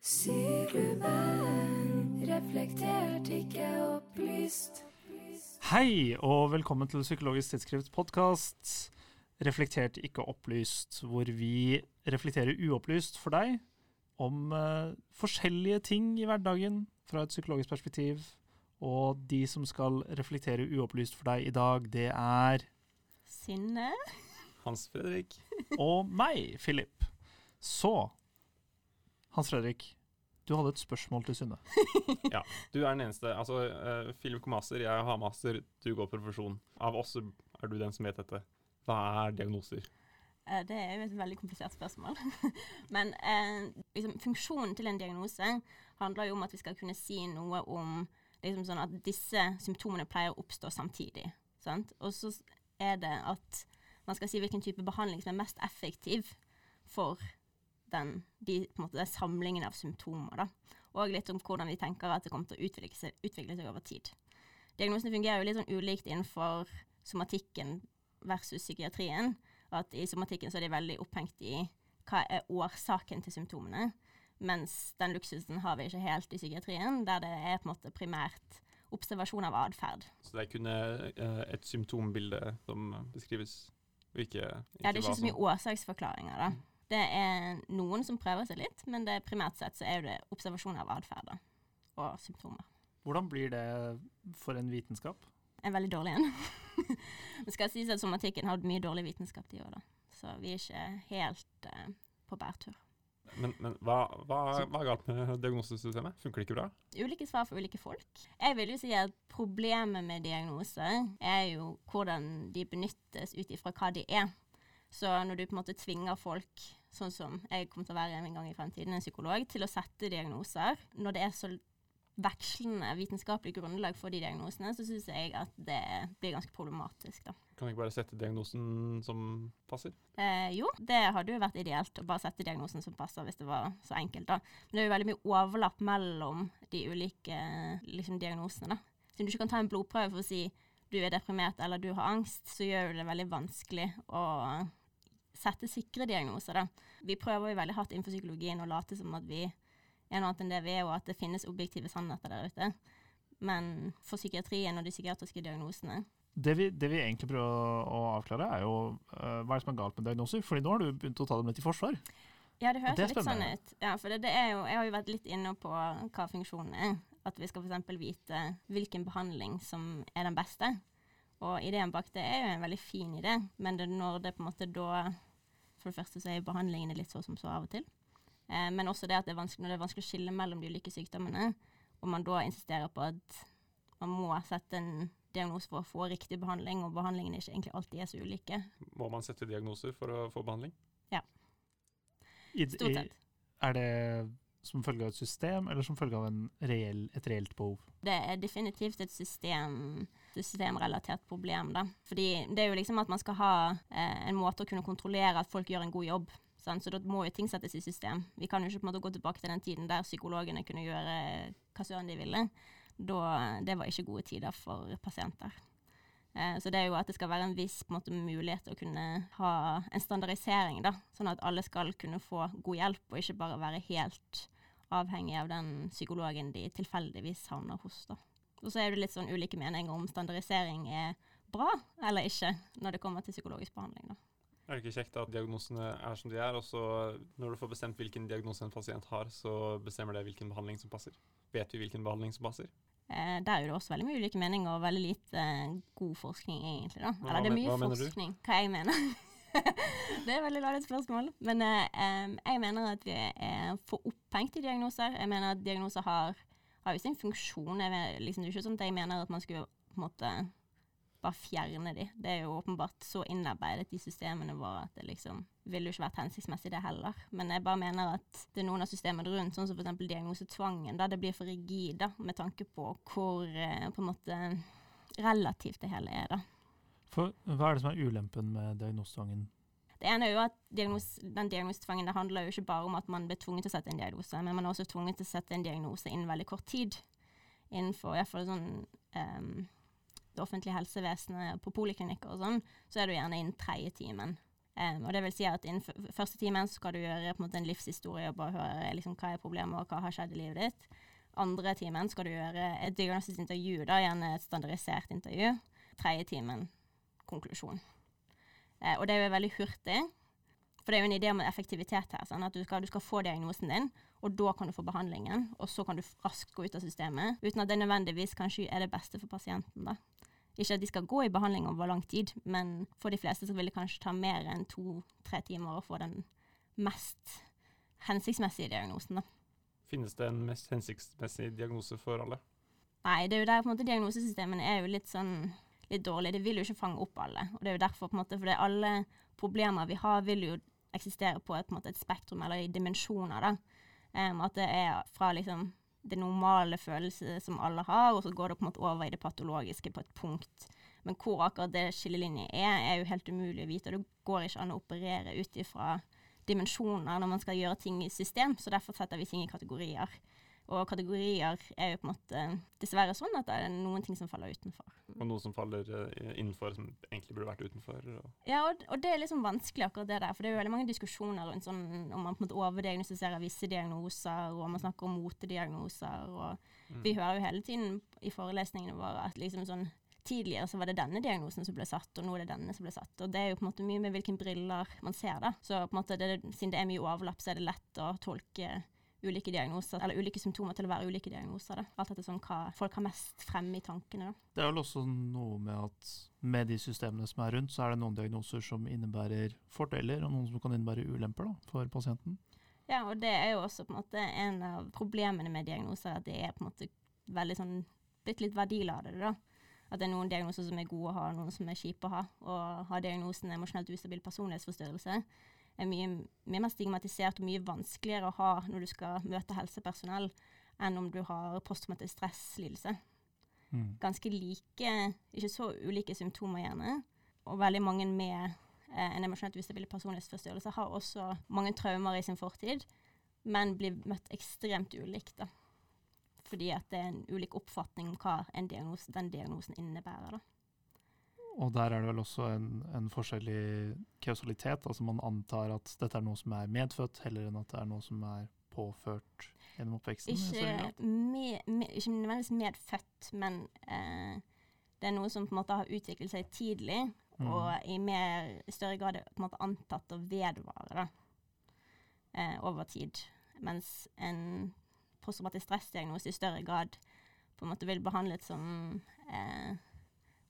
Sier reflektert, ikke opplyst. Hei, og velkommen til Psykologisk tidsskrifts podkast Reflektert, ikke opplyst, hvor vi reflekterer uopplyst for deg om uh, forskjellige ting i hverdagen fra et psykologisk perspektiv. Og de som skal reflektere uopplyst for deg i dag, det er Sinne. Hans Fredrik. og meg, Philip. Så, Hans Fredrik, du hadde et spørsmål til Synne. Ja, du er den eneste. Altså, uh, Philip går jeg har master, du går profesjon. Av oss er du den som vet dette. Hva er diagnoser? Eh, Det er jo et veldig komplisert spørsmål. Men eh, liksom, funksjonen til en diagnose handler jo om at vi skal kunne si noe om liksom sånn at disse symptomene pleier å oppstå samtidig. Sant? Og så er det at man skal si hvilken type behandling som er mest effektiv for den, de, måte, samlingen av symptomer. Da. Og litt om hvordan vi tenker at det kommer til å utvikle seg, utvikle seg over tid. Diagnosene fungerer jo litt sånn ulikt innenfor somatikken versus psykiatrien. At i somatikken så er de veldig opphengt i hva er årsaken til symptomene. Mens den luksusen har vi ikke helt i psykiatrien, der det er på en måte primært observasjon av atferd. Så det er kun eh, et symptombilde som beskrives, ikke, ikke Ja, det er ikke så mye årsaksforklaringer, da. Det er noen som prøver seg litt, men det primært sett så er det observasjon av atferd og symptomer. Hvordan blir det for en vitenskap? En veldig dårlig en. Det skal sies at somatikken har mye dårlig vitenskap de òg, da. Så vi er ikke helt uh, på bærtur. Men, men hva, hva, hva er galt med diagnosesystemet? Funker det ikke bra? ulike svar for ulike folk. Jeg vil jo si at problemet med diagnoser er jo hvordan de benyttes ut ifra hva de er. Så når du på en måte tvinger folk, sånn som jeg kommer til å være en gang i fremtiden, en psykolog, til å sette diagnoser, når det er så vekslende vitenskapelig grunnlag for de diagnosene, så syns jeg at det blir ganske problematisk, da. Kan vi ikke bare sette diagnosen som passer? Eh, jo, det hadde jo vært ideelt å bare sette diagnosen som passer, hvis det var så enkelt, da. Men det er jo veldig mye overlapp mellom de ulike liksom, diagnosene, da. Siden du ikke kan ta en blodprøve for å si du er deprimert eller du har angst, så gjør det veldig vanskelig å sette sikre diagnoser, da. Vi prøver jo veldig hardt innenfor psykologien å late som at vi er noe annet enn det vi er, og at det finnes objektive sannheter der ute. Men for psykiatrien og de psykiatriske diagnosene Det vi, det vi egentlig prøver å, avklare, er jo uh, hva er det som er galt med diagnoser. Fordi nå har du begynt å ta dem litt i forsvar. Ja, det høres Det litt sånn ut. Ja, for det, det er jo, jeg har jo vært litt inne på hva funksjonen er. At vi skal f.eks. vite hvilken behandling som er den beste. Og ideen bak det er jo en veldig fin idé, men når det på en måte da For det første så er behandlingene litt så som så av og til. Eh, men også det at det er vanskelig, når det er vanskelig å skille mellom de ulike sykdommene, og man da insisterer på at man må sette en diagnose for å få riktig behandling, og behandlingene ikke egentlig alltid er så ulike. Må man sette diagnoser for å få behandling? Ja. Stort sett. er det som følge av et system, eller som følge av en reell, et reelt behov? Det er definitivt et system, systemrelatert problem, da. Fordi det er jo liksom at man skal ha eh, en måte å kunne kontrollere at folk gjør en god jobb. Sant? Så da må jo ting settes i system. Vi kan jo ikke på en måte gå tilbake til den tiden der psykologene kunne gjøre hva søren de ville. Da, det var ikke gode tider for pasienter. Eh, så det er jo at det skal være en viss en måte, mulighet til å kunne ha en standardisering, da. Sånn at alle skal kunne få god hjelp, og ikke bare være helt avhengig av den psykologen de tilfeldigvis havner hos, da. Og så er det litt sånn ulike meninger om standardisering er bra eller ikke når det kommer til psykologisk behandling, da. Er det ikke kjekt at diagnosene er som de er, og så når du får bestemt hvilken diagnose en pasient har, så bestemmer det hvilken behandling som passer? Vet vi hvilken behandling som passer? Eh, der er det også veldig mye ulike meninger og veldig lite eh, god forskning, egentlig. da. Hva Eller det er mye hva forskning, hva jeg mener. det er et veldig ladet spørsmål. Men eh, jeg mener at vi er for opphengt i diagnoser. Jeg mener at diagnoser har, har jo sin funksjon. Jeg liksom, det er ikke sånn at jeg mener at man skulle på en måte bare fjerne de. Det er jo åpenbart så innarbeidet i systemene våre at det liksom ville jo ikke vært hensiktsmessig det heller. Men jeg bare mener at det er noen av systemene rundt, sånn som f.eks. diagnosetvangen, da det blir for rigid da, med tanke på hvor eh, på en måte relativt det hele er, da. For hva er det som er ulempen med diagnosetvangen? Det ene er jo at diagnos, den diagnosetvangen handler jo ikke bare om at man blir tvunget til å sette en diagnose, men man er også tvunget til å sette en diagnose innen veldig kort tid. Innenfor iallfall sånn um, det offentlige helsevesenet på poliklinikker og sånn, så er du gjerne innen tredje timen Um, og det vil si at Innen første timen så skal du gjøre en en livshistorie og bare høre liksom, hva er problemet og hva har skjedd i livet ditt. Andre timen skal du gjøre et diagnostisk intervju, da, gjerne et standardisert intervju. Tredje timen konklusjon. Eh, og det er jo veldig hurtig, for det er jo en idé om effektivitet her. Sånn, at du skal, du skal få diagnosen din, og da kan du få behandlingen, og så kan du raskt gå ut av systemet, uten at det nødvendigvis kanskje er det beste for pasienten. da. Ikke at de skal gå i behandling over lang tid, men for de fleste så vil det kanskje ta mer enn to-tre timer å få den mest hensiktsmessige diagnosen. da. Finnes det en mest hensiktsmessig diagnose for alle? Nei, det er jo der på en måte diagnosesystemene er jo litt sånn litt dårlig. Det vil jo ikke fange opp alle. Og det er jo derfor på en måte, for alle problemer vi har, vil jo eksistere på et, på måte, et spektrum, eller i dimensjoner. da. Um, at det er fra liksom det normale følelset som alle har, og så går det på en måte over i det patologiske på et punkt. Men hvor akkurat det skillelinjen er, er jo helt umulig å vite. og Det går ikke an å operere ut ifra dimensjoner når man skal gjøre ting i system, så derfor setter vi ting i kategorier. Og kategorier er jo på en måte dessverre sånn at det er noen ting som faller utenfor. Og noe som faller eh, innenfor, som egentlig burde vært utenfor? Og Ja, og, og det er liksom vanskelig akkurat det der, for det er jo veldig mange diskusjoner rundt sånn om man på en måte overdiagnostiserer visse diagnoser, og man snakker om motediagnoser, og Mm. vi hører jo hele tiden i forelesningene våre at liksom sånn Tidligere så var det denne diagnosen som ble satt, og nå er det denne som ble satt. Og det er jo på en måte mye med hvilke briller man ser, da. Så på en måte det, siden det er mye overlapp, så er det lett å tolke ulike diagnoser, eller ulike symptomer til å være ulike diagnoser. da. Alt etter sånn hva folk har mest fremme i tankene. da. Det er vel også noe med at med de systemene som er rundt, så er det noen diagnoser som innebærer fordeler, og noen som kan innebære ulemper da, for pasienten. Ja, og det er jo også på en måte en av problemene med diagnoser, at det er på en måte veldig sånn blitt litt verdiladet, da. At det er noen diagnoser som er gode å ha, noen som er kjipe å ha. Og har diagnosen emosjonelt ustabil personlighetsforstyrrelse er mye, mye mer stigmatisert og mye vanskeligere å ha når du skal møte helsepersonell, enn om du har posttraumatisk stresslidelse Mm. ganske like, ikke så ulike symptomer gjerne. Og veldig mange med eh, en emosjonelt ustabil personlighetsforstyrrelse har også mange traumer i sin fortid, men blir møtt ekstremt ulikt. da. Fordi at det er en ulik oppfatning om hva en diagnose, den diagnosen innebærer. da. Og der er det vel også en, en forskjell i kausalitet. Altså man antar at dette er noe som er medfødt, heller enn at det er noe som er påført gjennom oppveksten. Ikke, med, med, ikke nødvendigvis medfødt, men eh, det er noe som på en måte har utviklet seg tidlig, Mm. og i mer, større grad er på en måte antatt å vedvare da, eh, over tid. Mens en posttraumatisk stressdiagnose i større grad på en måte vil behandles som eh,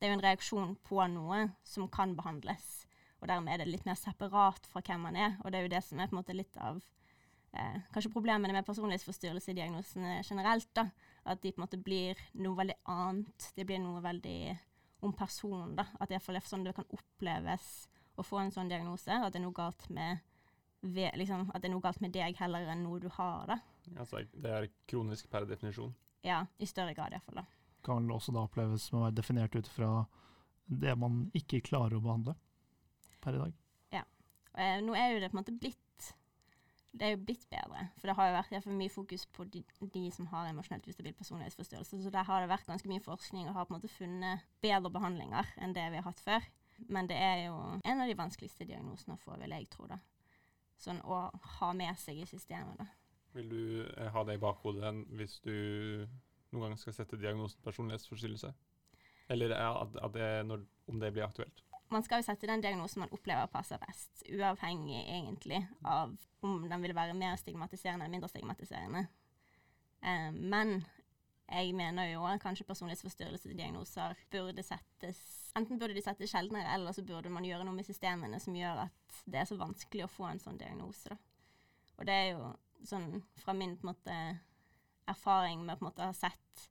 Det er jo en reaksjon på noe som kan behandles, og dermed er det litt mer separat fra hvem man er. Og det er jo det som er på en måte litt av eh, kanskje problemene med personlighetsforstyrrelsesdiagnosene generelt. da, At de på en måte blir noe veldig annet. De blir noe veldig om personen. da, At det i hvert er sånn det kan oppleves å få en sånn diagnose. At det er noe galt med, ved, liksom, at det er noe galt med deg heller enn noe du har. da. Altså, det er kronisk per definisjon. Ja, I større grad iallfall. Kan vel også da oppleves som å være definert ut fra det man ikke klarer å behandle per i dag. Ja. nå er jo det på en måte blitt det er jo blitt bedre, for det har jo vært for mye fokus på de, de som har emosjonelt ustabil personlighetsforstyrrelse. Så der har det vært ganske mye forskning og har på en måte funnet bedre behandlinger enn det vi har hatt før. Men det er jo en av de vanskeligste diagnosene å få, vil jeg tro. da. Sånn å ha med seg i systemet. da. Vil du eh, ha det i bakhodet hvis du noen gang skal sette diagnosen personlighetsforstyrrelse? Eller er at, at det når, om det blir aktuelt? Man skal jo sette den diagnosen man opplever passer best, uavhengig egentlig av om den vil være mer stigmatiserende eller mindre stigmatiserende. Eh, men jeg mener jo at kanskje personlighetsforstyrrelsesdiagnoser burde settes Enten burde de settes sjeldnere, eller så burde man gjøre noe med systemene som gjør at det er så vanskelig å få en sånn diagnose. Da. Og det er jo sånn fra min på en måte, erfaring med å ha sett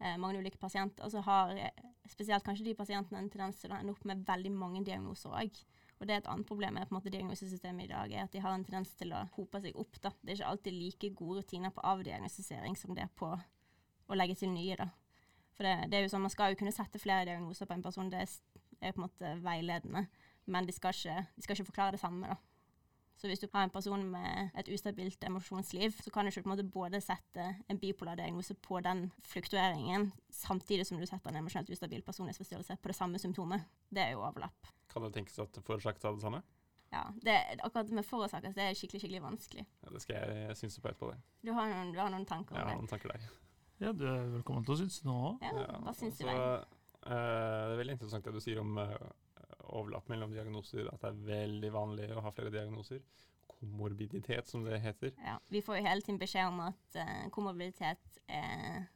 eh, mange ulike pasienter, så har eh, spesielt kanskje de pasientene en tendens til å ende opp med veldig mange diagnoser òg. Og det er et annet problem med på en måte, diagnosesystemet i dag, er at de har en tendens til å hope seg opp. Da. Det er ikke alltid like gode rutiner på avdiagnostisering som det er på å legge til nye. Da. For det, det er jo sånn, Man skal jo kunne sette flere diagnoser på en person, det er er på en måte veiledende. Men de skal ikke, de skal ikke forklare det samme. da. Så hvis du har en person med et ustabilt emosjonsliv, så kan du ikke på en måte både sette en bipolar diagnose på den fluktueringen, samtidig som du setter en emosjonelt ustabil personlighetsforstyrrelse på det samme symptomet. Det er jo overlapp. Kan det tenkes at det forårsaket av det samme? Ja, det, akkurat med forårsaker så er det skikkelig skikkelig vanskelig. Ja, det skal jeg, jeg synse på etterpå. det. Du har noen, du har noen tanker Jeg om har det? noen tanker der. Ja, du er velkommen til å synse nå òg. Ja, hva syns du? eh, det er veldig interessant det du sier om eh, overlapp mellom diagnoser, at det er veldig vanlig å ha flere diagnoser. Komorbiditet, som det heter. Ja, vi får jo hele tiden beskjed om at uh, komorbiditet er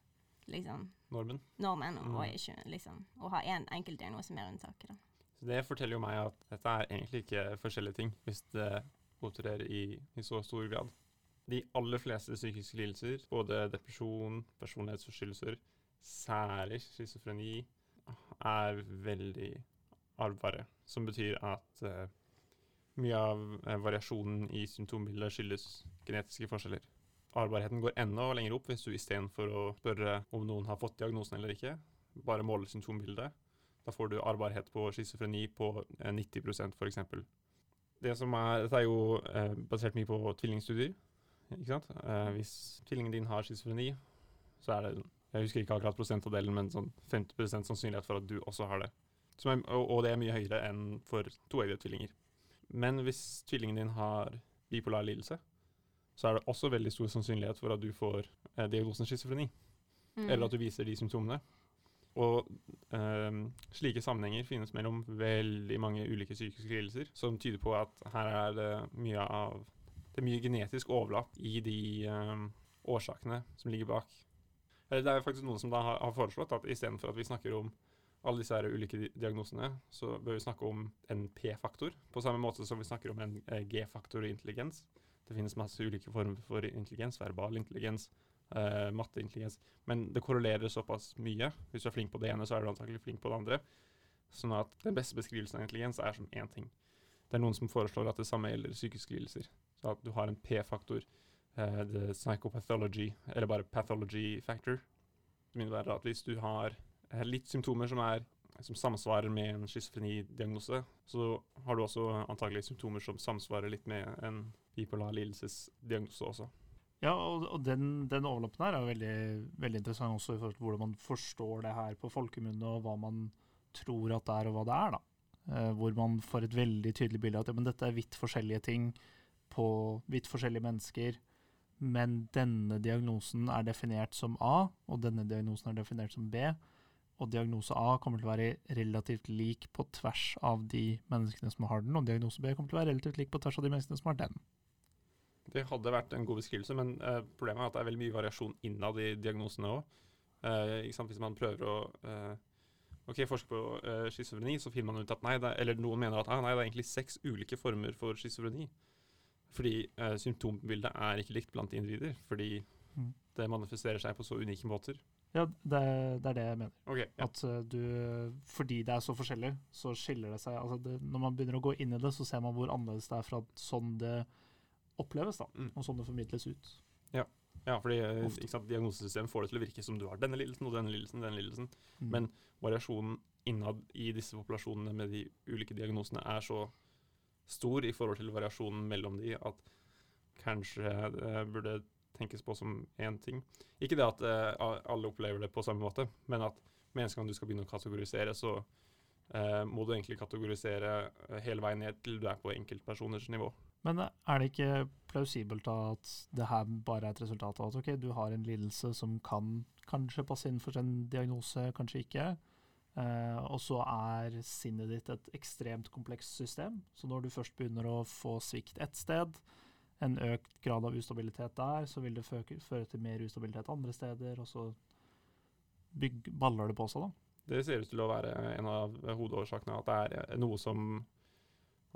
liksom Normen. normen, Mm. og ikke liksom å ha én en enkelt diagnose mer unntaket. da. Så Det forteller jo meg at dette er egentlig ikke forskjellige ting, hvis det opererer i, i så stor grad. De aller fleste psykiske lidelser, både depresjon, personlighetsforstyrrelser, særlig schizofreni, er veldig arvbare. Som betyr at eh, mye av eh, variasjonen i symptombildet skyldes genetiske forskjeller. Arvbarheten går enda lenger opp hvis du istedenfor å spørre om noen har fått diagnosen eller ikke, bare måler symptombildet. Da får du arvbarhet på schizofreni på eh, 90% f.eks. Det som er, dette er jo eh, basert mye på tvillingstudier. Ikke sant? Eh, hvis tvillingen din har schizofreni, så er det jeg husker ikke akkurat prosentandelen, men sånn 50% sannsynlighet for at du også har det. Som er, og det er mye høyere enn for toeggede tvillinger. Men hvis tvillingen din har bipolar lidelse, så er det også veldig stor sannsynlighet for at du får eh, diagnosen schizofreni Mm. eller at du viser de symptomene. Og eh, slike sammenhenger finnes mellom veldig mange ulike psykiske lidelser, som tyder på at her er det mye av Det er mye genetisk overlapp i de eh, årsakene som ligger bak. Eller det er faktisk noen som da har, har foreslått at istedenfor at vi snakker om alle disse her ulike diagnosene, så bør vi snakke om en P-faktor, på samme måte som vi snakker om en eh, G-faktor i intelligens. Det finnes masse ulike former for intelligens, verbal intelligens, uh, matteintelligens. Men det korrelerer såpass mye. Hvis du er flink på det ene, så er du antakelig flink på det andre. Sånn at den beste beskrivelsen av intelligens er som én ting. Det er noen som foreslår at det samme gjelder psykiske lidelser. Så at du har en P-faktor, uh, psychopathology, eller bare pathology factor, Det innebærer at hvis du har litt symptomer som, er, som samsvarer med en schizofrenidiagnose, så har du også antagelig symptomer som samsvarer litt med en bipolar lidelsesdiagnose også. Ja, og, den, den overlappen her er veldig, veldig interessant også i forhold til hvordan man forstår det her på folkemunne, og hva man tror at det er, og hva det er. da. Eh, hvor man får et veldig tydelig bilde av at ja, men dette er vidt forskjellige ting på vidt forskjellige mennesker, men denne diagnosen er definert som A, og denne diagnosen er definert som B. Og diagnose A kommer til å være relativt lik på tvers av de menneskene som har den, og diagnose B kommer til å være relativt lik på tvers av de menneskene som har den. Det hadde vært en god beskrivelse, men uh, problemet er at det er veldig mye variasjon innad i diagnosene òg. Hvis man prøver å uh, ok, forske på uh, schizofreni, så finner man ut at nei, er, eller noen mener at ah, nei, det er egentlig seks ulike former for schizofreni. Fordi eh, symptombildet er ikke likt blant individer, fordi Mm. det manifesterer seg på så unike måter. Ja, det, det er det jeg mener. Okay, ja. At eh, du, fordi det er så forskjellig, så skiller det seg altså det, Når man begynner å gå inn i det, så ser man hvor annerledes det er fra sånn det oppleves, da, Mm. og sånn det formidles ut. Ja, fordi eh, diagnosesystemet får det til å virke som du har denne lidelsen og denne lidelsen. denne lidelsen. Mm. Men variasjonen innad i disse populasjonene med de ulike diagnosene er så stor i forhold til variasjonen mellom de at kanskje det burde tenkes på som én ting. Ikke det at eh, alle opplever det på samme måte, men at med en gang du skal begynne å kategorisere, så eh, må du egentlig kategorisere eh, hele veien ned til du er på enkeltpersoners nivå. Men eh, er det ikke plausibelt at det her bare er et resultat av at ok, du har en lidelse som kan kanskje passe inn for en diagnose, kanskje ikke. Uh, og så er sinnet ditt et ekstremt komplekst system. Så når du først begynner å få svikt ett sted, en økt grad av ustabilitet der, så vil det føre til mer ustabilitet andre steder, og så bygg, baller det på seg, da. Det ser ut til å være en av hovedårsakene, at det er eh, noe som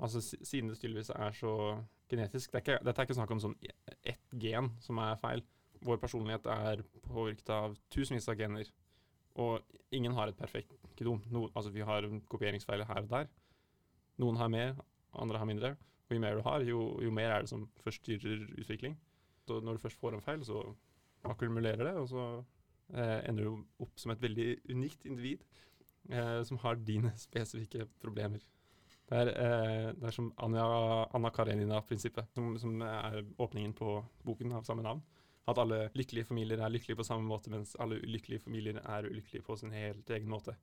Altså Siden det tydeligvis er så genetisk det er ikke, Dette er ikke snakk om sånn ett gen som er feil. Vår personlighet er påvirket av tusenvis av gener, og ingen har et perfekt genom. No, altså Vi har kopieringsfeil her og der. Noen har mer, andre har mindre. Og jo mer du har, jo, jo mer er det som forstyrrer utvikling. Så når du først får en feil, så akkumulerer det, og så eh, ender du opp som et veldig unikt individ eh, som har dine spesifikke problemer. Det er, eh, det er som Anja, Anna Karenina-prinsippet, som, som er åpningen på boken av samme navn. At alle lykkelige familier er lykkelige på samme måte, mens alle ulykkelige familier er ulykkelige på sin helt egen måte.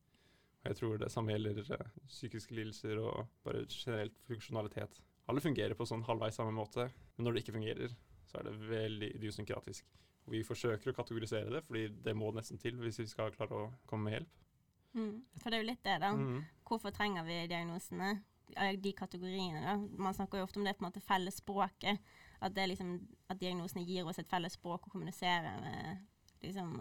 Og jeg tror det samme gjelder eh, psykiske lidelser og bare generelt funksjonalitet. Alle fungerer på sånn halvveis samme måte, men når det ikke fungerer, så er det veldig idiosynkratisk. Vi forsøker å kategorisere det, fordi det må nesten til hvis vi skal klare å komme med hjelp. Mm. For det er jo litt det, da. Mm. Hvorfor trenger vi diagnosene? De kategoriene, da. Man snakker jo ofte om det på en måte felles språket. At, liksom, at diagnosene gir oss et felles språk å kommunisere med, liksom,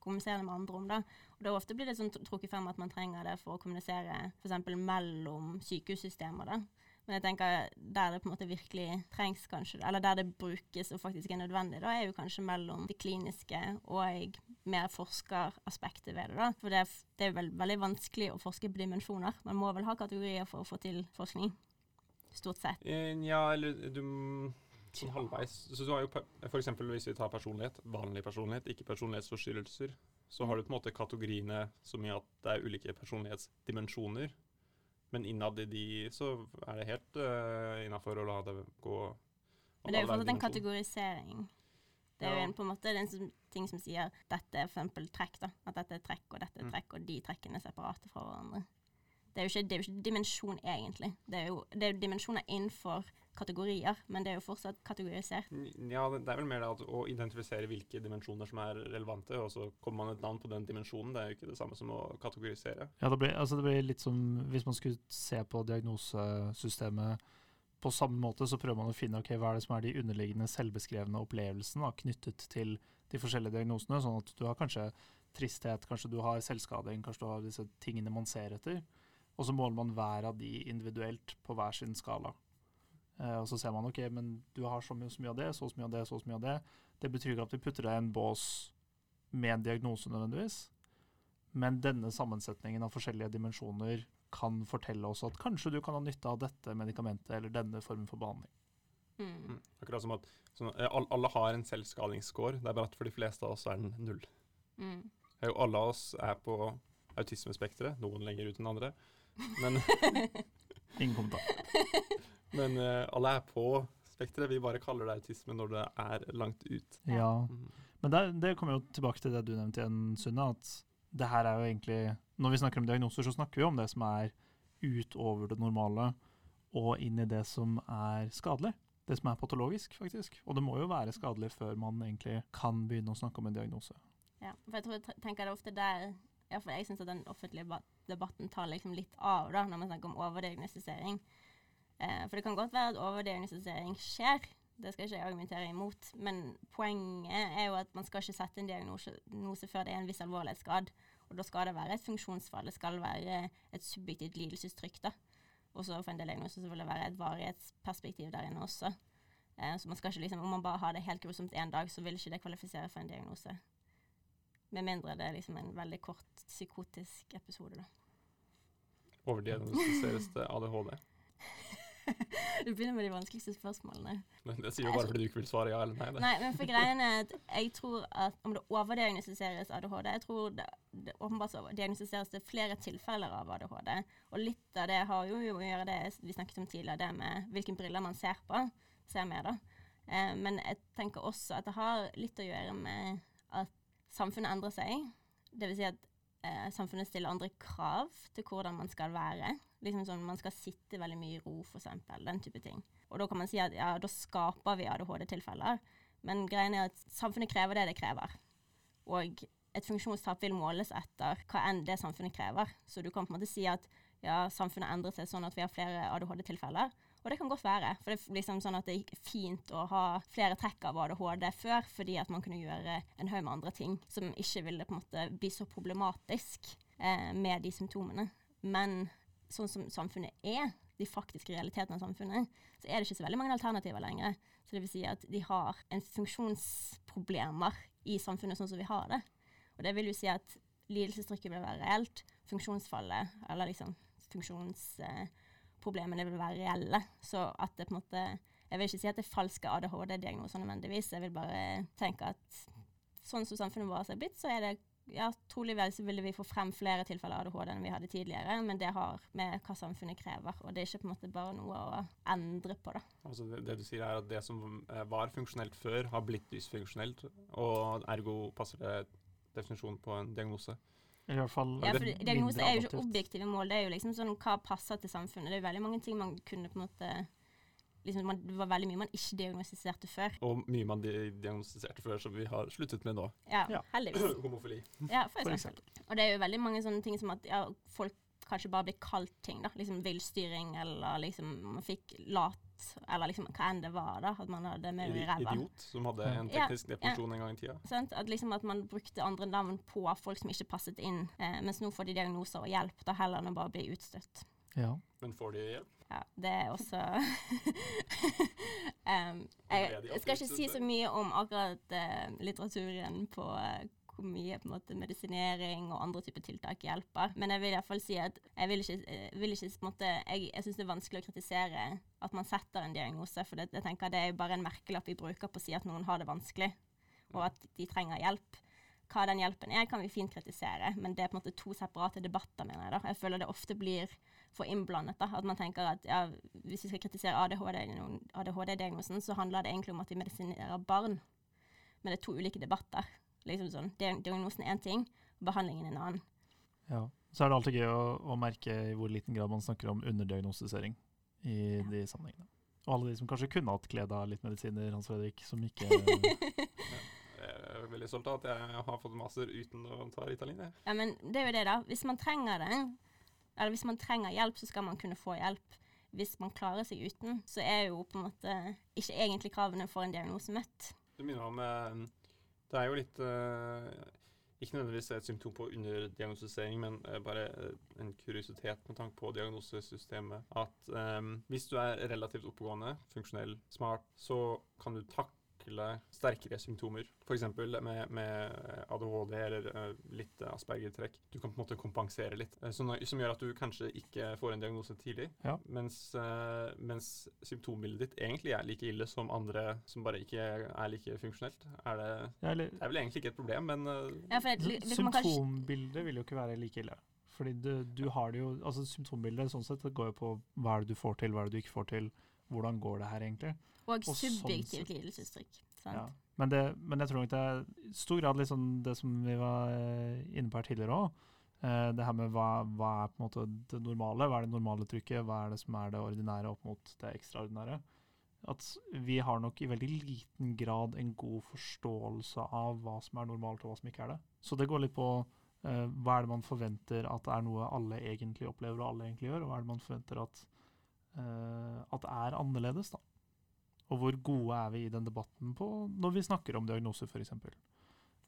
kommunisere med andre om. da. Og da ofte blir det sånn trukket frem at man trenger det for å kommunisere f.eks. mellom sykehussystemer. da. Men jeg tenker der det på en måte virkelig trengs, kanskje, eller der det brukes og faktisk er nødvendig, da er jo kanskje mellom det kliniske og mer forskeraspektet ved det. da. For det det er vel veldig vanskelig å forske på dimensjoner. Man må vel ha kategorier for å få til forskning. Stort sett. Eh, Ja, eller du Sånn halvveis. Så du har jo f.eks. hvis vi tar personlighet, vanlig personlighet, ikke personlighetsforstyrrelser, så har du på en måte kategoriene som gjør at det er ulike personlighetsdimensjoner. Men innad i de så er det helt uh, innafor å la det gå. Men det er jo fortsatt en kategorisering. Det er jo en, på en måte det er en som, ting som sier dette er for eksempel trekk, da. At dette er trekk, og dette er Mm. trekk, og de trekkene er separate fra hverandre. Det er jo ikke, det er jo ikke dimensjon, egentlig. Det er jo, det er jo dimensjoner innenfor kategorier, men det er jo fortsatt kategorisert. Ja, det det er vel mer det å identifisere hvilke dimensjoner som er relevante, og så kommer man et navn på den dimensjonen. Det er jo ikke det samme som å kategorisere. Ja, det blir, altså det blir litt som hvis man skulle se på diagnosesystemet på samme måte, så prøver man å finne ok, hva er det som er de underliggende selvbeskrevne opplevelsene da, knyttet til de forskjellige diagnosene. Sånn at du har kanskje tristhet, kanskje du har selvskading, kanskje du har disse tingene man ser etter. Og så måler man hver av de individuelt på hver sin skala. Eh, og så ser man ok, men du har så mye, så mye av det, så så mye av det, så så mye av det. Det betyr ikke at vi putter deg i en bås med en diagnose nødvendigvis. Men denne sammensetningen av forskjellige dimensjoner kan fortelle oss at kanskje du kan ha nytte av dette medikamentet eller denne formen for behandling. Mm. Mm. Akkurat som at sånn, eh, alle har en selvskalingsscore, det er bare at for de fleste av oss er den null. Mm. Jo alle av oss er på autismespekteret, noen lenger ut enn andre. Men, Ingen kommentar. men uh, alle er på spekteret, vi bare kaller det autisme når det er langt ut. Ja. Mm. Men det, det kommer jo tilbake til det du nevnte igjen, Sunne, at det her er jo egentlig Når vi snakker om diagnoser, så snakker vi om det som er utover det normale, og inn i det som er skadelig. Det som er patologisk, faktisk. Og det må jo være skadelig før man egentlig kan begynne å snakke om en diagnose. Ja, for jeg tror jeg tenker det er ofte der Iallfall Jeg syns at den offentlige debatten tar liksom litt av da, når man snakker om overdiagnostisering. Eh, for det kan godt være at overdiagnostisering skjer, det skal ikke jeg argumentere imot. Men poenget er jo at man skal ikke sette en diagnose før det er en viss alvorlighetsgrad. Og da skal det være et funksjonsfall, det skal være et subjektivt lidelsestrykk. da. Og så for en del diagnoser så vil det være et varighetsperspektiv der inne også. Eh, så man skal ikke liksom, Om man bare har det helt grusomt én dag, så vil ikke det kvalifisere for en diagnose. Med mindre det er liksom en veldig kort psykotisk episode, da. Overdiagnostiseres det ADHD? Du begynner med de vanskeligste spørsmålene. Men Det sier jo bare fordi du ikke vil svare ja eller nei. Det. Nei, men for greien er at jeg tror at om det overdiagnostiseres ADHD Jeg tror det, det åpenbart diagnostiseres det flere tilfeller av ADHD. Og litt av det har jo å gjøre det vi snakket om tidligere, det med hvilke briller man ser på. Ser med, da. Eh, men jeg tenker også at det har litt å gjøre med at samfunnet endrer seg. Det vil si at eh, samfunnet stiller andre krav til hvordan man skal være. Liksom sånn Man skal sitte veldig mye i ro, f.eks. Den type ting. Og da kan man si at ja, da skaper vi ADHD-tilfeller. Men greien er at samfunnet krever det det krever. Og et funksjonstap vil måles etter hva enn det samfunnet krever. Så du kan på en måte si at ja, samfunnet endrer seg sånn at vi har flere ADHD-tilfeller. Og det kan godt være. For det er liksom sånn at det gikk fint å ha flere trekk av ADHD før, fordi at man kunne gjøre en haug med andre ting som ikke ville på en måte bli så problematisk eh, med de symptomene. Men sånn som samfunnet er, de faktiske realitetene av samfunnet, så er det ikke så veldig mange alternativer lenger. Så det vil si at de har en funksjonsproblemer i samfunnet sånn som vi har det. Og det vil jo si at lidelsestrykket vil være reelt, funksjonsfallet, eller liksom funksjonsproblemene vil være reelle. Så at det på en måte Jeg vil ikke si at det er falske ADHD-diagnoser nødvendigvis. Jeg vil bare tenke at sånn som samfunnet vårt er blitt, så er det ja, trolig vel så ville vi få frem flere tilfeller av ADHD enn vi hadde tidligere, men det har med hva samfunnet krever, og det er ikke på en måte bare noe å endre på, da. Altså det, det du sier er at det som eh, var funksjonelt før, har blitt dysfunksjonelt, og ergo passer det definisjonen på en diagnose. I hvert fall Ja, det for diagnose er jo ikke objektive mål, det er jo liksom sånn hva passer til samfunnet. Det er jo veldig mange ting man kunne på en måte liksom, man, det var veldig mye man ikke diagnostiserte før. Og mye man diagnostiserte før, som vi har sluttet med nå. Ja, Ja. heldigvis. Homofili. Ja, for For eksempel. Og det er jo veldig mange sånne ting som at ja, folk kanskje bare blir kalt ting, da. Liksom villstyring, eller liksom man fikk lat, eller liksom hva enn det var, da. At man hadde med i ræva. Idiot, som hadde en Ja, teknisk ja. en gang i tida. Sant? At, liksom at man brukte andre navn på folk som ikke passet inn, eh, mens nå får de diagnoser og hjelp, da heller enn å bare bli utstøtt. Ja. Men får de hjelp? Ja, det er også um, jeg, jeg skal ikke si så mye om akkurat uh, litteraturen på eh, hvor mye på en måte, medisinering og andre typer tiltak hjelper. Men jeg vil i hvert fall si at jeg vil ikke, eh, vil ikke på en måte, Jeg, jeg syns det er vanskelig å kritisere at man setter en diagnose, for det, jeg tenker det er jo bare en merkelapp vi bruker på å si at noen har det vanskelig, og at de trenger hjelp. Hva den hjelpen er, kan vi fint kritisere, men det er på en måte to separate debatter, mener jeg. da. Jeg føler det ofte blir for innblandet. da, At man tenker at ja, hvis vi skal kritisere ADHD-diagnosen, ADHD så handler det egentlig om at vi medisinerer barn. Men det er to ulike debatter. Liksom sånn, Diagnosen er én ting, behandlingen en annen. ja. Så er det alltid gøy å, å merke i hvor liten grad man snakker om underdiagnostisering i Ja. de sammenhengene. Og alle de som kanskje kunne hatt glede av litt medisiner, Hans Fredrik, som ikke Jeg er veldig stolt av at jeg har fått master uten å ta Ritalin. jeg. Ja, men det er jo det, da. Hvis man trenger det, eller hvis man trenger hjelp, så skal man kunne få hjelp. Hvis man klarer seg uten, så er jo på en måte ikke egentlig kravene for en diagnose møtt. Det minner om eh, Det er jo litt eh, Ikke nødvendigvis et symptom på underdiagnostisering, men eh, bare eh, en kuriositet med tanke på diagnosesystemet. At um, hvis du er relativt oppegående, funksjonell, smart, så kan du takle sterkere symptomer. F.eks. Med, med ADHD eller eh, litt Asperger-trekk. Du kan på en måte kompensere litt. eh, Som, som gjør at du kanskje ikke får en diagnose tidlig. Ja. Mens, eh, mens symptombildet ditt egentlig er like ille som andre som bare ikke er like funksjonelt. Er det, ja, eller, det er vel egentlig ikke et problem, men eh, Ja, kanskje, Symptombildet vil jo ikke være like ille. Fordi du, du har det jo Altså Symptombildet sånn sett, går jo på hva er det du får til, hva er det du ikke får til, hvordan går det her egentlig. og og subjektivt sånn, lidelsesuttrykk. sant? Ja. Men, det, men jeg tror nok det er i stor grad litt sånn det som vi var eh, inne på her tidligere òg. det her med hva, hva er på en måte det normale, hva er det normale trykket, hva er det som er det ordinære opp mot det ekstraordinære. At vi har nok i veldig liten grad en god forståelse av hva som er normalt og hva som ikke er det. Så det går litt på eh, hva er det man forventer at er noe alle egentlig opplever og alle egentlig gjør, og hva er det man forventer at, eh, at er annerledes, da. Og hvor gode er vi i den debatten på når vi snakker om diagnoser, f.eks.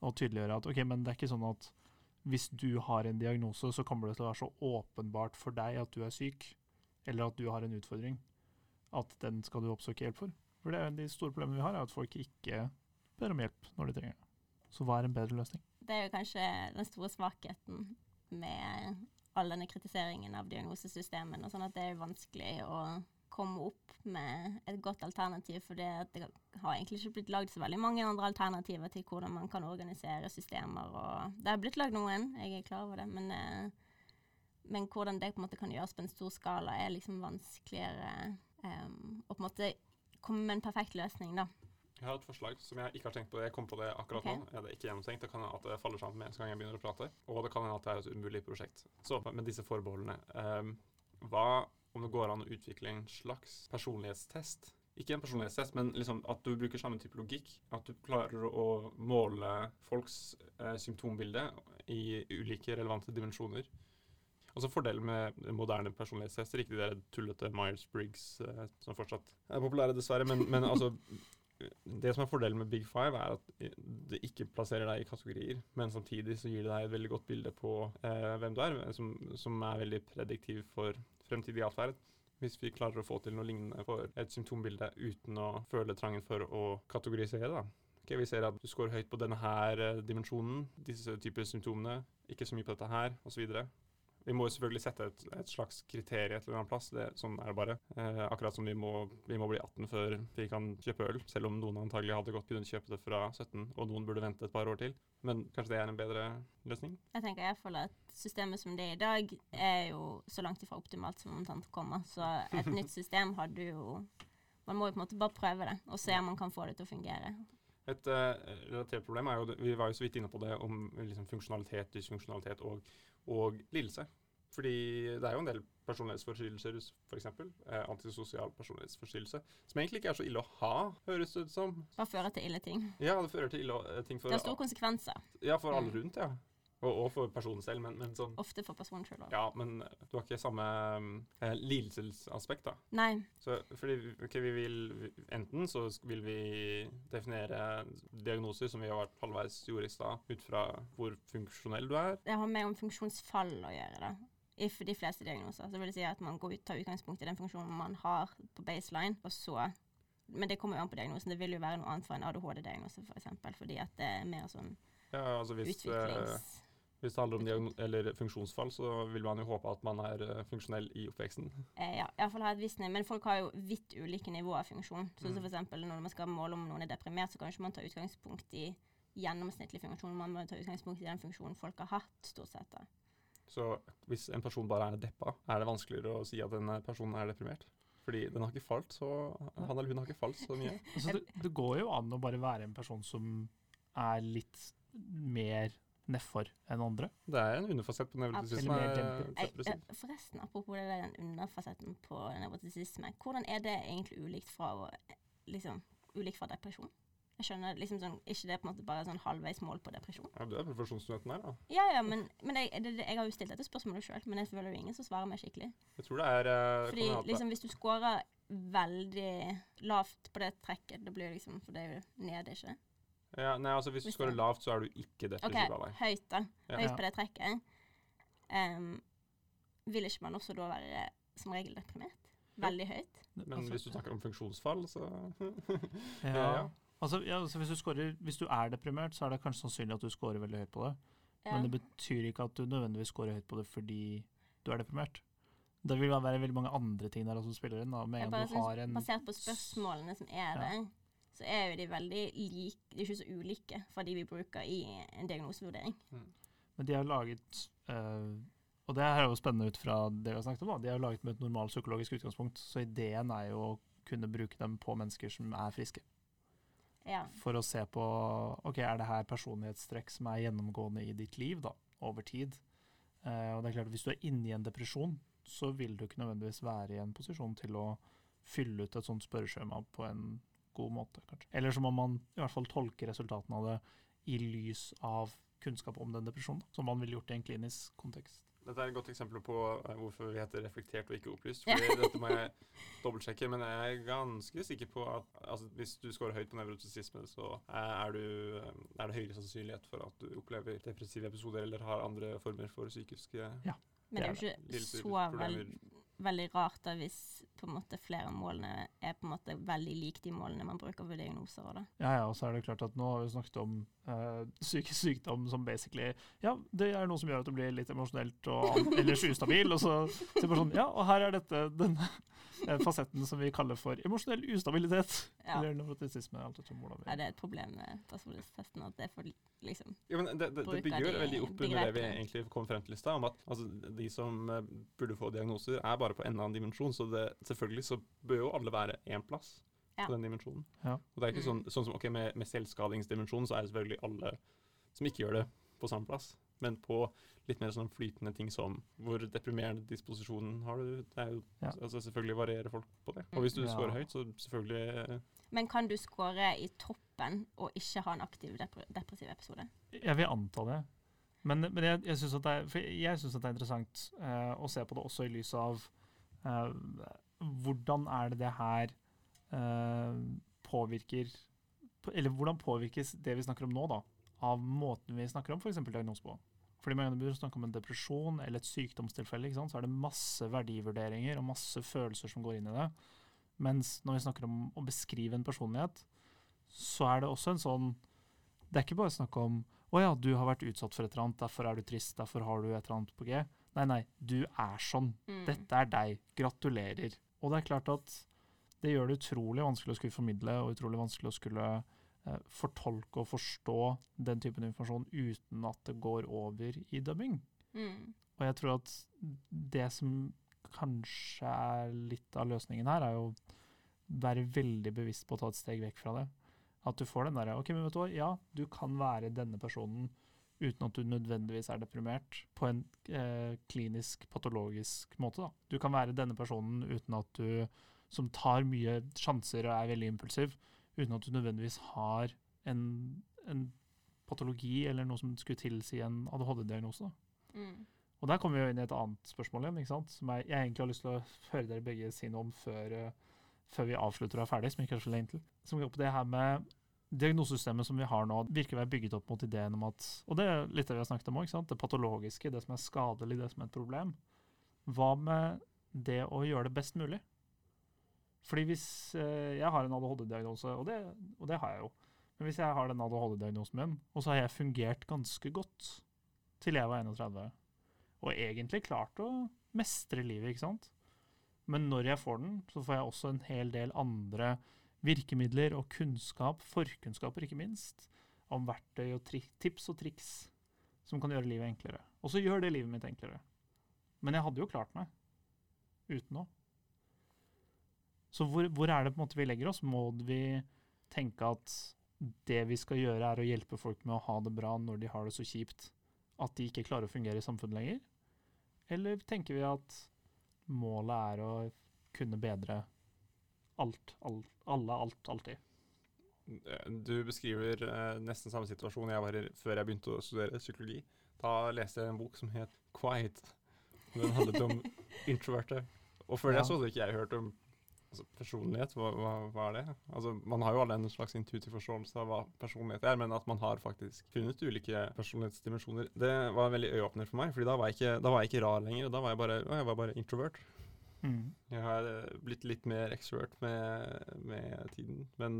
Og tydeliggjøre at ok, men det er ikke sånn at hvis du har en diagnose, så kommer det til å være så åpenbart for deg at du er syk, eller at du har en utfordring, at den skal du oppsøke hjelp for. For det er de store problemene vi har, er at folk ikke ber om hjelp når de trenger det. Så hva er en bedre løsning? Det er jo kanskje den store svakheten med all denne kritiseringen av diagnosesystemet. og sånn at det er vanskelig å komme opp med et godt alternativ, for det, har egentlig ikke blitt lagd så veldig mange andre alternativer til hvordan man kan organisere systemer. og Det har blitt lagd noen, jeg er klar over det, men, eh, men hvordan det på en måte kan gjøres på en stor skala, er liksom vanskeligere um, å på en måte komme med en perfekt løsning, da. Jeg har et forslag som jeg ikke har tenkt på. Jeg kom på det akkurat okay. nå. Det er ikke gjennomtenkt. Det kan hende at det faller sammen med en gang jeg begynner å prate. Og det kan hende at det er et umulig prosjekt. Så med disse forbeholdene um, Hva om det går an å utvikle en slags personlighetstest? Ikke en personlighetstest, men liksom at du bruker samme type logikk. At du klarer å måle folks eh, symptombilde i ulike relevante dimensjoner. Altså Fordelen med moderne personlighetstester, ikke de der tullete Myers-Briggs eh, som fortsatt er populære, dessverre, men, men altså det som er fordelen med Big Five, er at det ikke plasserer deg i kategorier, men samtidig så gir det deg et veldig godt bilde på eh, hvem du er, som, som er veldig prediktiv for fremtidig atferd. Hvis vi klarer å få til noe lignende for et symptombilde uten å føle trangen for å kategorisere, da. Okay, vi ser at du scorer høyt på denne her eh, dimensjonen, disse typer symptomene, ikke så mye på dette her, osv. Vi må jo selvfølgelig sette et, et slags kriterium et eller annet plass. Det, sånn er det bare. Eh, akkurat som vi må, vi må bli 18 før vi kan kjøpe øl, selv om noen antagelig hadde godt kunnet kjøpe det fra 17, og noen burde vente et par år til. Men kanskje det er en bedre løsning? Jeg tenker jeg føler at systemet som det er i dag, er jo så langt ifra optimalt som omtrent kommer. Så et nytt system hadde jo Man må jo på en måte bare prøve det, og se om man kan få det til å fungere. Et uh, relatert problem er jo, det- vi var jo så vidt inne på det, om liksom, funksjonalitet, dysfunksjonalitet og, og lidelse. Fordi det er jo en del personlighetsforstyrrelser, f.eks. Eh, antisosial personlighetsforstyrrelse, som egentlig ikke er så ille å ha, høres det ut som. Bare fører til ille ting. Ja, det fører til ille eh, ting for, Det har store konsekvenser. ja, for alle Mm. rundt, ja. Og, og for personen selv, men, men sånn Ofte for personen sjøl òg. Ja, men du har ikke samme eh, lidelsesaspekt, da. Nei. Så fordi okay, vi vil Enten så vil vi definere diagnoser, som vi har vært halvveis gjorde i stad, ut fra hvor funksjonell du er. Det har mer om funksjonsfall å gjøre, da. I de fleste diagnoser. Så vil det si at man går ut, tar utgangspunkt i den funksjonen man har på baseline, og så Men det kommer jo an på diagnosen. Det vil jo være noe annet for en ADHD-diagnose, f.eks. For fordi at det er mer sånn Ja, altså hvis, eh, utviklings... hvis det handler om eller funksjonsfall, så vil man jo håpe at man er eh, funksjonell i oppveksten. Eh, ja, iallfall ha et visst nivå. Men folk har jo vidt ulike nivåer av funksjon. Så, så Mm. for eksempel når man skal måle om noen er deprimert, så kan ikke man ta utgangspunkt i gjennomsnittlig funksjon. Man må ta utgangspunkt i den funksjonen folk har hatt, stort sett. da. Så hvis en person bare er deppa, er det vanskeligere å si at en personen er deprimert. Fordi den har ikke falt så Han eller hun har ikke falt så mye. Altså, det, det går jo an å bare være en person som er litt mer nedfor enn andre. Det er en underfasett på nevrotisisme. Er eh, forresten, apropos det der, den underfasetten på nevrotisisme. Hvordan er det egentlig ulikt fra, liksom, ulikt fra depresjon? Jeg skjønner liksom sånn, ikke det er på en måte bare sånn halvveis mål på depresjon. Ja, du er profesjonsstudenten her, da. Ja, ja, men, men jeg, det, det, jeg har jo stilt dette spørsmålet sjøl, men jeg føler jo ingen som svarer meg skikkelig. Jeg tror det er eh, Fordi det- liksom, hvis du scorer veldig lavt på det trekket, da blir det liksom For det er jo nede, ikke det? Ja, Nei, altså hvis du skårer scorer lavt, så er du ikke OK, depressiv av deg. høyt, da. Ja. Høyt Ja. på det trekket. Um, vil ikke man også da være som regel deprimert? Veldig høyt? Men Altså, hvis du snakker om funksjonsfall, så ja. ja. Altså, ja, altså hvis, du scorer, hvis du er deprimert, så er det kanskje sannsynlig at du scorer veldig høyt på det. Ja. Men det betyr ikke at du nødvendigvis scorer høyt på det fordi du er deprimert. Det vil være veldig mange andre ting der som spiller inn. Da. Med en bare du har en basert på spørsmålene som er Ja. der, så er jo de veldig like De er ikke så ulike fra de vi bruker i en diagnosevurdering. Men de har laget eh, Og det her er jo spennende ut fra det vi har snakket om. da. De har laget med et normalt psykologisk utgangspunkt, så ideen er jo å kunne bruke dem på mennesker som er friske. Ja. For å se på ok, er det her personlighetstrekk som er gjennomgående i ditt liv da, over tid. Uh, og det er klart at Hvis du er inne i en depresjon, så vil du ikke nødvendigvis være i en posisjon til å fylle ut et sånt spørreskjema på en god måte. kanskje. Eller så må man i hvert fall tolke resultatene av det i lys av kunnskap om den depresjonen, som man ville gjort i en klinisk kontekst. Dette er et godt eksempel på eh, hvorfor vi heter reflektert og ikke opplyst. Ja. Fordi dette må jeg dobbeltsjekke, men jeg er ganske sikker på at altså, hvis du scorer høyt på nevrotisisme, så er, du, eh, er det høyere sannsynlighet for at du opplever depressive episoder eller har andre former for psykiske Men det er jo ikke så veld, veldig rart da hvis på en måte flere av målene er på en måte veldig lik de målene man bruker ved diagnoser. også. Ja, ja, og så er det klart at nå har vi snakket om eh, psykisk sykdom som basically Ja, det er noe som gjør at du blir litt emosjonelt og ellers ustabil, og så sier man sånn Ja, og her er dette denne eh, fasetten som vi kaller for emosjonell ustabilitet. Ja. Eller nevrotisisme. alt etter hvordan vi Ja, det er et problem med personlighetstesten at det er for liksom Ja, men det, det, det av bygger de veldig opp under det vi egentlig kom frem til i stad, om at altså, de som eh, burde få diagnoser, er bare på en annen dimensjon. Så det, selvfølgelig så bør jo alle være én plass Ja. på den dimensjonen. Ja. Og det er ikke Mm. sånn, sånn som ok, med, med selvskadingsdimensjonen, så er det selvfølgelig alle som ikke gjør det, på samme plass. Men på litt mer sånn flytende ting som hvor deprimerende disposisjonen har du. Det er jo, Ja. altså Selvfølgelig varierer folk på det. Og hvis du Ja. scorer høyt, så selvfølgelig eh, Men kan du score i toppen og ikke ha en aktiv depre depressiv episode? Jeg vil anta det. Men, men jeg, jeg syns at, at det er interessant uh, å se på det også i lys av eh, hvordan er det det her uh, påvirker Eller hvordan påvirkes det vi snakker om nå, da, av måten vi snakker om f.eks. diagnose på? Fordi man begynner å snakke om en depresjon eller et sykdomstilfelle, sant? så er det masse verdivurderinger og masse følelser som går inn i det. Mens når vi snakker om å beskrive en personlighet, så er det også en sånn Det er ikke bare snakk om å ja, du har vært utsatt for et eller annet, derfor er du trist, derfor har du et eller annet på G. Nei, nei, du er sånn. Mm. Dette er deg. Gratulerer. Og det er klart at det gjør det utrolig vanskelig å skulle formidle, og utrolig vanskelig å skulle eh, fortolke og forstå den typen informasjon uten at det går over i dubbing. Mm. Og jeg tror at det som kanskje er litt av løsningen her, er jo være veldig bevisst på å ta et steg vekk fra det. At du får den derre OK, men vet du hva, ja, du kan være denne personen uten at du nødvendigvis er deprimert, på en eh, klinisk, patologisk måte. Da. Du kan være denne personen uten at du, som tar mye sjanser og er veldig impulsiv, uten at du nødvendigvis har en, en patologi eller noe som skulle tilsi en ADHD-diagnose. Mm. Og der kommer vi jo inn i et annet spørsmål igjen, som jeg, jeg egentlig har lyst til å høre dere begge si noe om før, eh, før vi avslutter og er ferdig, som er så lenge til. Som går på det her med diagnosesystemet som vi har nå, virker å være bygget opp mot ideen om at Og det er litt det vi har snakket om òg, det patologiske, det som er skadelig, det som er et problem. Hva med det å gjøre det best mulig? Fordi hvis eh, jeg har en ADHD-diagnose, og, og det har jeg jo Men hvis jeg har den ADHD-diagnosen min, og så har jeg fungert ganske godt til jeg var 31, og egentlig klart å mestre livet, ikke sant? Men når jeg får den, så får jeg også en hel del andre virkemidler og kunnskap, forkunnskaper ikke minst, om verktøy og tips og triks som kan gjøre livet enklere. Og så gjør det livet mitt enklere. Men jeg hadde jo klart meg uten noe. Så hvor, hvor er det på en måte vi legger oss? Må vi tenke at det vi skal gjøre, er å hjelpe folk med å ha det bra når de har det så kjipt at de ikke klarer å fungere i samfunnet lenger? Eller tenker vi at målet er å kunne bedre alt, alt alle, alt, alltid? Eh, Du beskriver eh, nesten samme situasjon jeg var i før jeg begynte å studere psykologi. Da leste jeg en bok som het Quiet. Den handlet om introverte. Og før Ja. det så hadde ikke jeg hørt om altså, personlighet. Hva, hva, hva er det? Altså, man har jo alle en slags intuitiv forståelse av hva personlighet er, men at man har faktisk funnet ulike personlighetsdimensjoner, det var veldig øyeåpner for meg. fordi da var jeg ikke, var jeg ikke rar lenger. Da var jeg bare, jeg var bare introvert. Mm. Jeg har eh, blitt litt mer extrovert med, med tiden. Men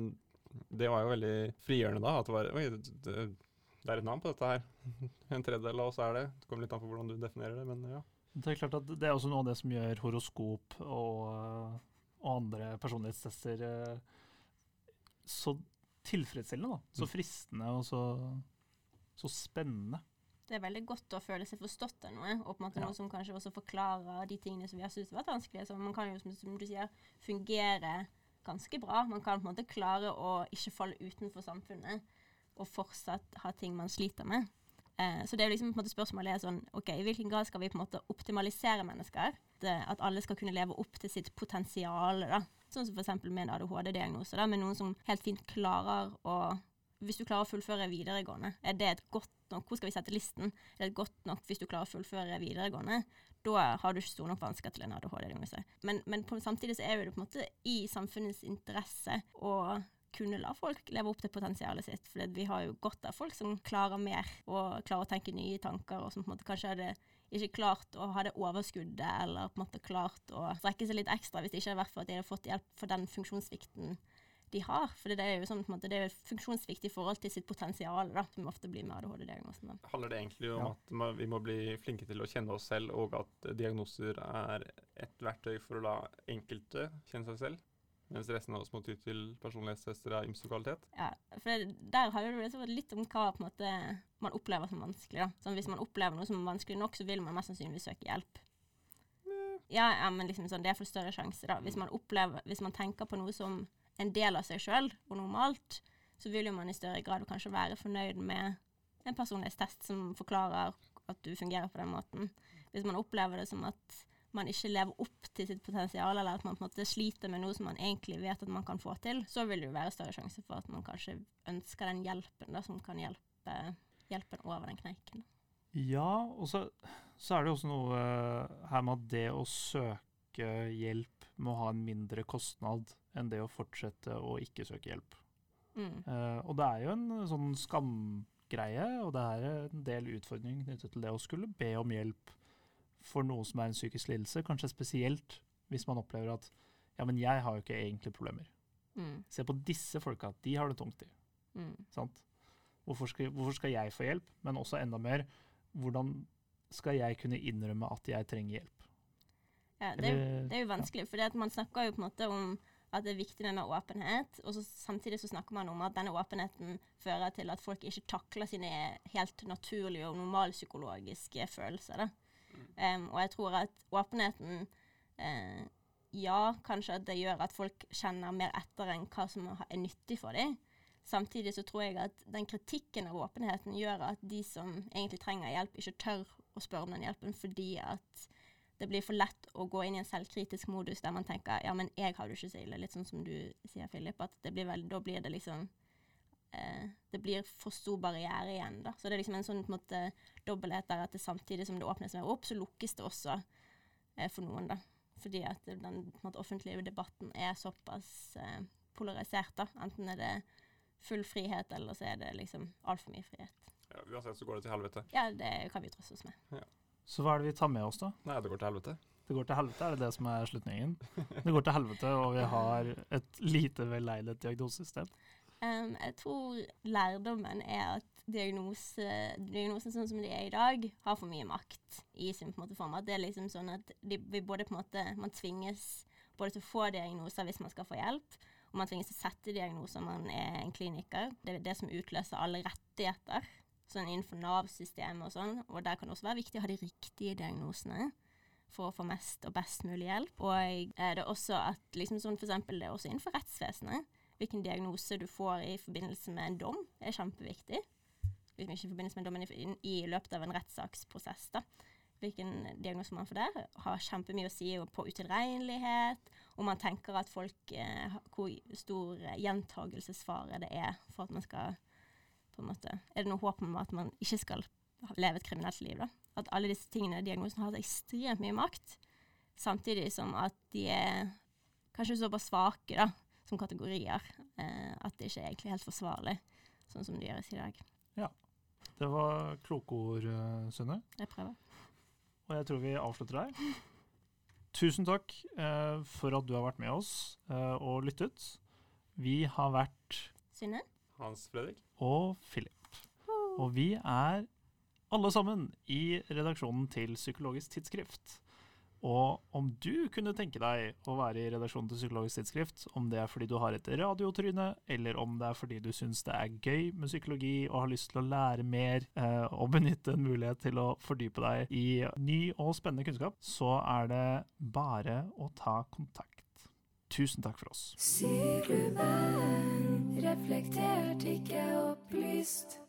det var jo veldig frigjørende da. At det var Oi, det, det, er et navn på dette her. En tredjedel av oss er det. Det kommer litt an på hvordan du definerer det, men ja. Det er klart at det er også noe av det som gjør horoskop og, og andre personlighetstester eh, så tilfredsstillende. da. Så Mm. fristende og så, så spennende. Det er veldig godt å føle seg forstått av noe, og på en måte Ja. noe som kanskje også forklarer de tingene som vi har syntes har vært vanskelige. Så man kan jo, som, som du sier, fungere ganske bra. Man kan på en måte klare å ikke falle utenfor samfunnet og fortsatt ha ting man sliter med. Eh, så det er liksom på en måte spørsmålet er sånn, ok, I hvilken grad skal vi på en måte optimalisere mennesker? Det, at alle skal kunne leve opp til sitt potensial. da. Sånn som f.eks. med en ADHD-diagnose, da, med noen som helt fint klarer å Hvis du klarer å fullføre videregående, er det et godt nok Hvor skal vi sette listen? Er det godt nok hvis du klarer å fullføre videregående? Da har du ikke store nok vansker til en ADHD-diagnose. Men, men på, samtidig så er det på en måte i samfunnets interesse å kunne la folk leve opp til potensialet sitt. For vi har jo godt av folk som klarer mer, og klarer å tenke nye tanker, og som på en måte kanskje hadde ikke klart å ha det overskuddet, eller på en måte klart å strekke seg litt ekstra hvis det ikke hadde vært for at de hadde fått hjelp for den funksjonssvikten de har. For det er jo sånn på en måte, det er jo funksjonssvikt i forhold til sitt potensial, da, som ofte blir med ADHD-diagnosen. Handler det egentlig om Ja. at vi må bli flinke til å kjenne oss selv, og at diagnoser er et verktøy for å la enkelte kjenne seg selv? Mens resten av oss må ty til personlighetstester av ymse kvalitet? Ja, for der har jo det vært litt om hva på en måte, man opplever som vanskelig. Da. Sånn, hvis man opplever noe som er vanskelig nok, så vil man mest sannsynlig søke hjelp. Ja, ja men liksom sånn, det er for større sjanse. da. Hvis man, opplever, hvis man tenker på noe som en del av seg sjøl og normalt, så vil jo man i større grad kanskje være fornøyd med en personlighetstest som forklarer at du fungerer på den måten. Hvis man opplever det som at man ikke lever opp til sitt potensial, eller at man på en måte sliter med noe som man egentlig vet at man kan få til, så vil det jo være større sjanse for at man kanskje ønsker den hjelpen da, som kan hjelpe, hjelpe over den kneiken. Ja, og så, så er det også noe eh, her med at det å søke hjelp må ha en mindre kostnad enn det å fortsette å ikke søke hjelp. Mm. Uh, og det er jo en sånn skamgreie, og det er en del utfordringer knyttet til det å skulle be om hjelp for noe som er en psykisk lidelse, kanskje spesielt hvis man opplever at ja, men jeg har jo ikke egentlig problemer. Mm. Se på disse folka, de har det tungt de. Mm. Sant? Hvorfor skal, hvorfor skal jeg få hjelp? Men også enda mer, hvordan skal jeg kunne innrømme at jeg trenger hjelp? Ja, det, er, jo- det er jo vanskelig, for man snakker jo på en måte om at det er viktig med mer åpenhet, og så samtidig så snakker man om at denne åpenheten fører til at folk ikke takler sine helt naturlige og normalpsykologiske følelser. Da. Um, og jeg tror at åpenheten eh, Ja, kanskje at det gjør at folk kjenner mer etter enn hva som er nyttig for dem. Samtidig så tror jeg at den kritikken av åpenheten gjør at de som egentlig trenger hjelp, ikke tør å spørre om den hjelpen fordi at det blir for lett å gå inn i en selvkritisk modus der man tenker ja, men jeg har det ikke så ille. Litt sånn som du sier, Philip. At det blir vel, da blir det liksom eh, Det blir for stor barriere igjen, da. Så det er liksom en sånn på en måte dobbelthet der at det samtidig som det åpnes mer opp, så lukkes det også eh, for noen, da. Fordi at den på måte, offentlige debatten er såpass eh, polarisert, da. Enten er det full frihet, eller så er det liksom altfor mye frihet. Ja, uansett så går det til helvete. Ja, det kan vi trøste oss med. Så hva er det vi tar med oss, da? Nei, det går til helvete. Det går til helvete, er det det som er slutningen? Det går til helvete, og vi har et lite veleidet diagnosesystem. Um, jeg tror lærdommen er at diagnose, diagnosen sånn som de er i dag, har for mye makt i sin på en måte form. At det er liksom sånn at de, vi både på en måte, man tvinges både til å få diagnoser hvis man skal få hjelp, og man tvinges til å sette diagnoser når man er en kliniker. Det er det som utløser alle rettigheter, sånn innenfor Nav-systemet og sånn. Og der kan det også være viktig å ha de riktige diagnosene for å få mest og best mulig hjelp. Og er det også at liksom sånn for eksempel det er også innenfor rettsvesenet. Hvilken diagnose du får i forbindelse med en dom, er kjempeviktig. Liksom ikke i forbindelse med en dom, men i, i løpet av en rettssaksprosess. da. Hvilken diagnose man får der, har kjempemye å si på utilregnelighet, om man tenker at folk eh, Hvor stor gjentagelsesfare det er for at man skal på en måte, Er det noe håp om at man ikke skal leve et kriminelt liv? da? At alle disse tingene, diagnosene, har ekstremt mye makt. Samtidig som at de er kanskje såpass svake da, som kategorier eh, at det ikke er egentlig helt forsvarlig, sånn som det gjøres i dag. Ja. Det var kloke ord, eh, Sunne. Jeg prøver. Og jeg tror vi avslutter der. Tusen takk eh, for at du har vært med oss eh, og lyttet. Vi har vært Synne? Hans Fredrik? og Philip. Og vi er alle sammen i redaksjonen til Psykologisk tidsskrift. Og om du kunne tenke deg å være i redaksjonen til Psykologisk tidsskrift, om det er fordi du har et radiotryne, eller om det er fordi du syns det er gøy med psykologi og har lyst til å lære mer eh, og benytte en mulighet til å fordype deg i ny og spennende kunnskap, så er det bare å ta kontakt. Tusen takk for oss. Reflektert, ikke opplyst.